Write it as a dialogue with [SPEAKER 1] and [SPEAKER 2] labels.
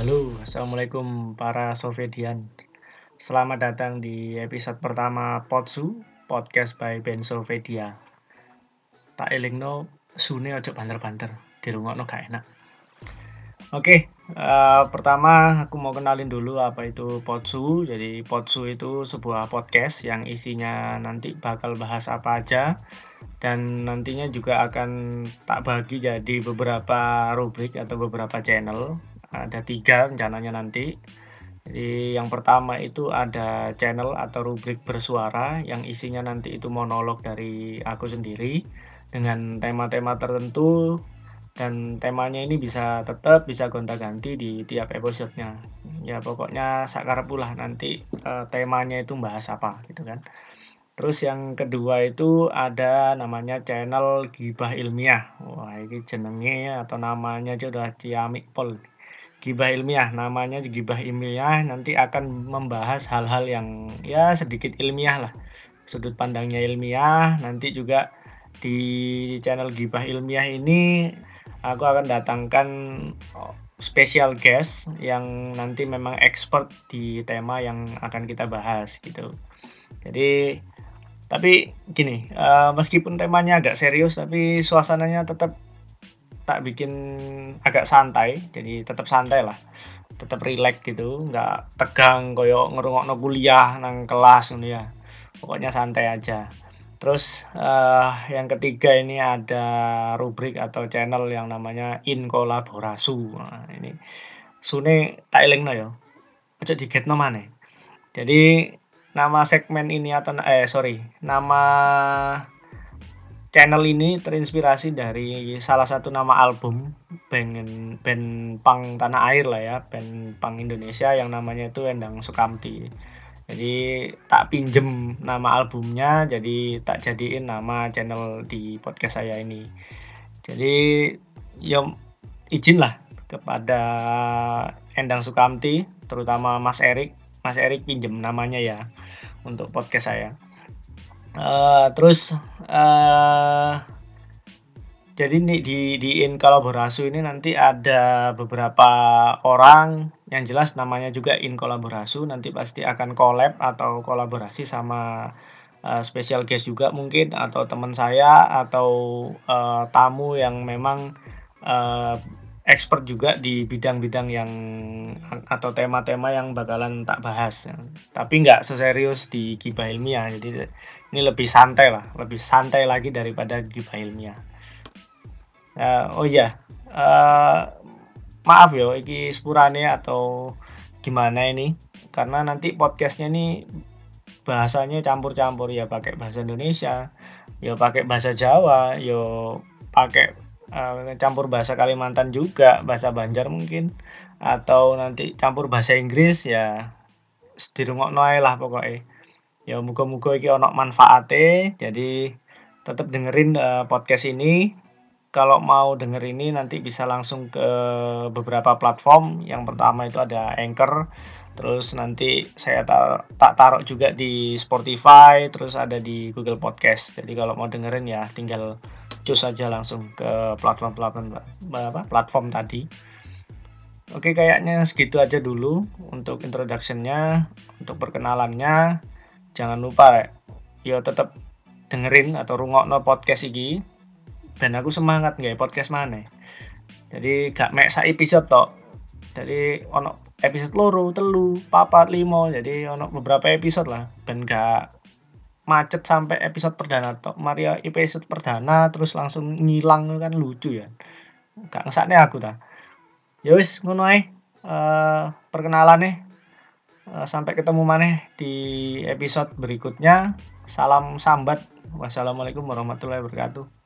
[SPEAKER 1] Assalamualaikum para Sovedian. Selamat datang di episode pertama Potsu, podcast by Ben Sovedia. Tak elingno sune ojo banter-banter, dirungokno gak enak. Oke, uh, pertama aku mau kenalin dulu apa itu Potsu. Jadi Potsu itu sebuah podcast yang isinya nanti bakal bahas apa aja dan nantinya juga akan tak bagi jadi beberapa rubrik atau beberapa channel ada tiga rencananya nanti. Jadi yang pertama itu ada channel atau rubrik bersuara yang isinya nanti itu monolog dari aku sendiri dengan tema-tema tertentu dan temanya ini bisa tetap bisa gonta-ganti di tiap episodenya. Ya pokoknya sakar pula nanti uh, temanya itu bahas apa gitu kan. Terus yang kedua itu ada namanya channel gibah ilmiah. Wah ini jenenge atau namanya aja udah ciamik pol gibah ilmiah namanya gibah ilmiah nanti akan membahas hal-hal yang ya sedikit ilmiah lah. Sudut pandangnya ilmiah nanti juga di channel gibah ilmiah ini aku akan datangkan oh, special guest yang nanti memang expert di tema yang akan kita bahas gitu. Jadi tapi gini uh, meskipun temanya agak serius tapi suasananya tetap tak bikin agak santai jadi tetap santai lah. Tetap rileks gitu nggak tegang koyo ngerungokno kuliah nang kelas ini ya. Pokoknya santai aja. Terus uh, yang ketiga ini ada rubrik atau channel yang namanya in kolaborasu. Nah, ini sune tak no yo aja digetno mana jadi nama segmen ini atau eh sorry nama channel ini terinspirasi dari salah satu nama album band band pang tanah air lah ya band pang Indonesia yang namanya itu Endang Sukamti. Jadi tak pinjem nama albumnya jadi tak jadiin nama channel di podcast saya ini. Jadi ya izin lah kepada Endang Sukamti terutama Mas Erik. Mas Erik pinjem namanya ya untuk podcast saya. Uh, terus uh, jadi nih di di in kolaborasi ini nanti ada beberapa orang. Yang jelas namanya juga in kolaborasi nanti pasti akan collab atau kolaborasi sama uh, special guest juga mungkin atau teman saya atau uh, tamu yang memang uh, expert juga di bidang-bidang yang atau tema-tema yang bakalan tak bahas. Tapi nggak seserius di gibah ilmiah. Jadi ini lebih santai lah. Lebih santai lagi daripada gibah ilmiah. Uh, oh iya. Uh, maaf ya ini sepurane atau gimana ini? Karena nanti podcastnya ini bahasanya campur-campur. Ya pakai bahasa Indonesia ya pakai bahasa Jawa ya pakai uh, campur bahasa Kalimantan juga bahasa Banjar mungkin. Atau nanti campur bahasa Inggris ya dirungokno lah pokoknya ya muga-muga iki ono manfaate. Jadi tetap dengerin uh, podcast ini. Kalau mau denger ini nanti bisa langsung ke beberapa platform. Yang pertama itu ada Anchor. Terus nanti saya tar tak taruh juga di Spotify. Terus ada di Google Podcast. Jadi kalau mau dengerin ya tinggal cus aja langsung ke platform-platform apa platform tadi. Oke kayaknya segitu aja dulu untuk introductionnya untuk perkenalannya. Jangan lupa ya yo tetap dengerin atau rungokno podcast ini dan aku semangat nggak podcast mana jadi gak mek sa episode tok. Jadi ono episode loro telu papat limo jadi ono beberapa episode lah. Dan gak macet sampai episode perdana tok. Maria episode perdana terus langsung ngilang kan lucu ya. Gak ngesakne aku ta. Ya wis ngono uh, perkenalan nih uh, sampai ketemu maneh di episode berikutnya. Salam sambat. Wassalamualaikum warahmatullahi wabarakatuh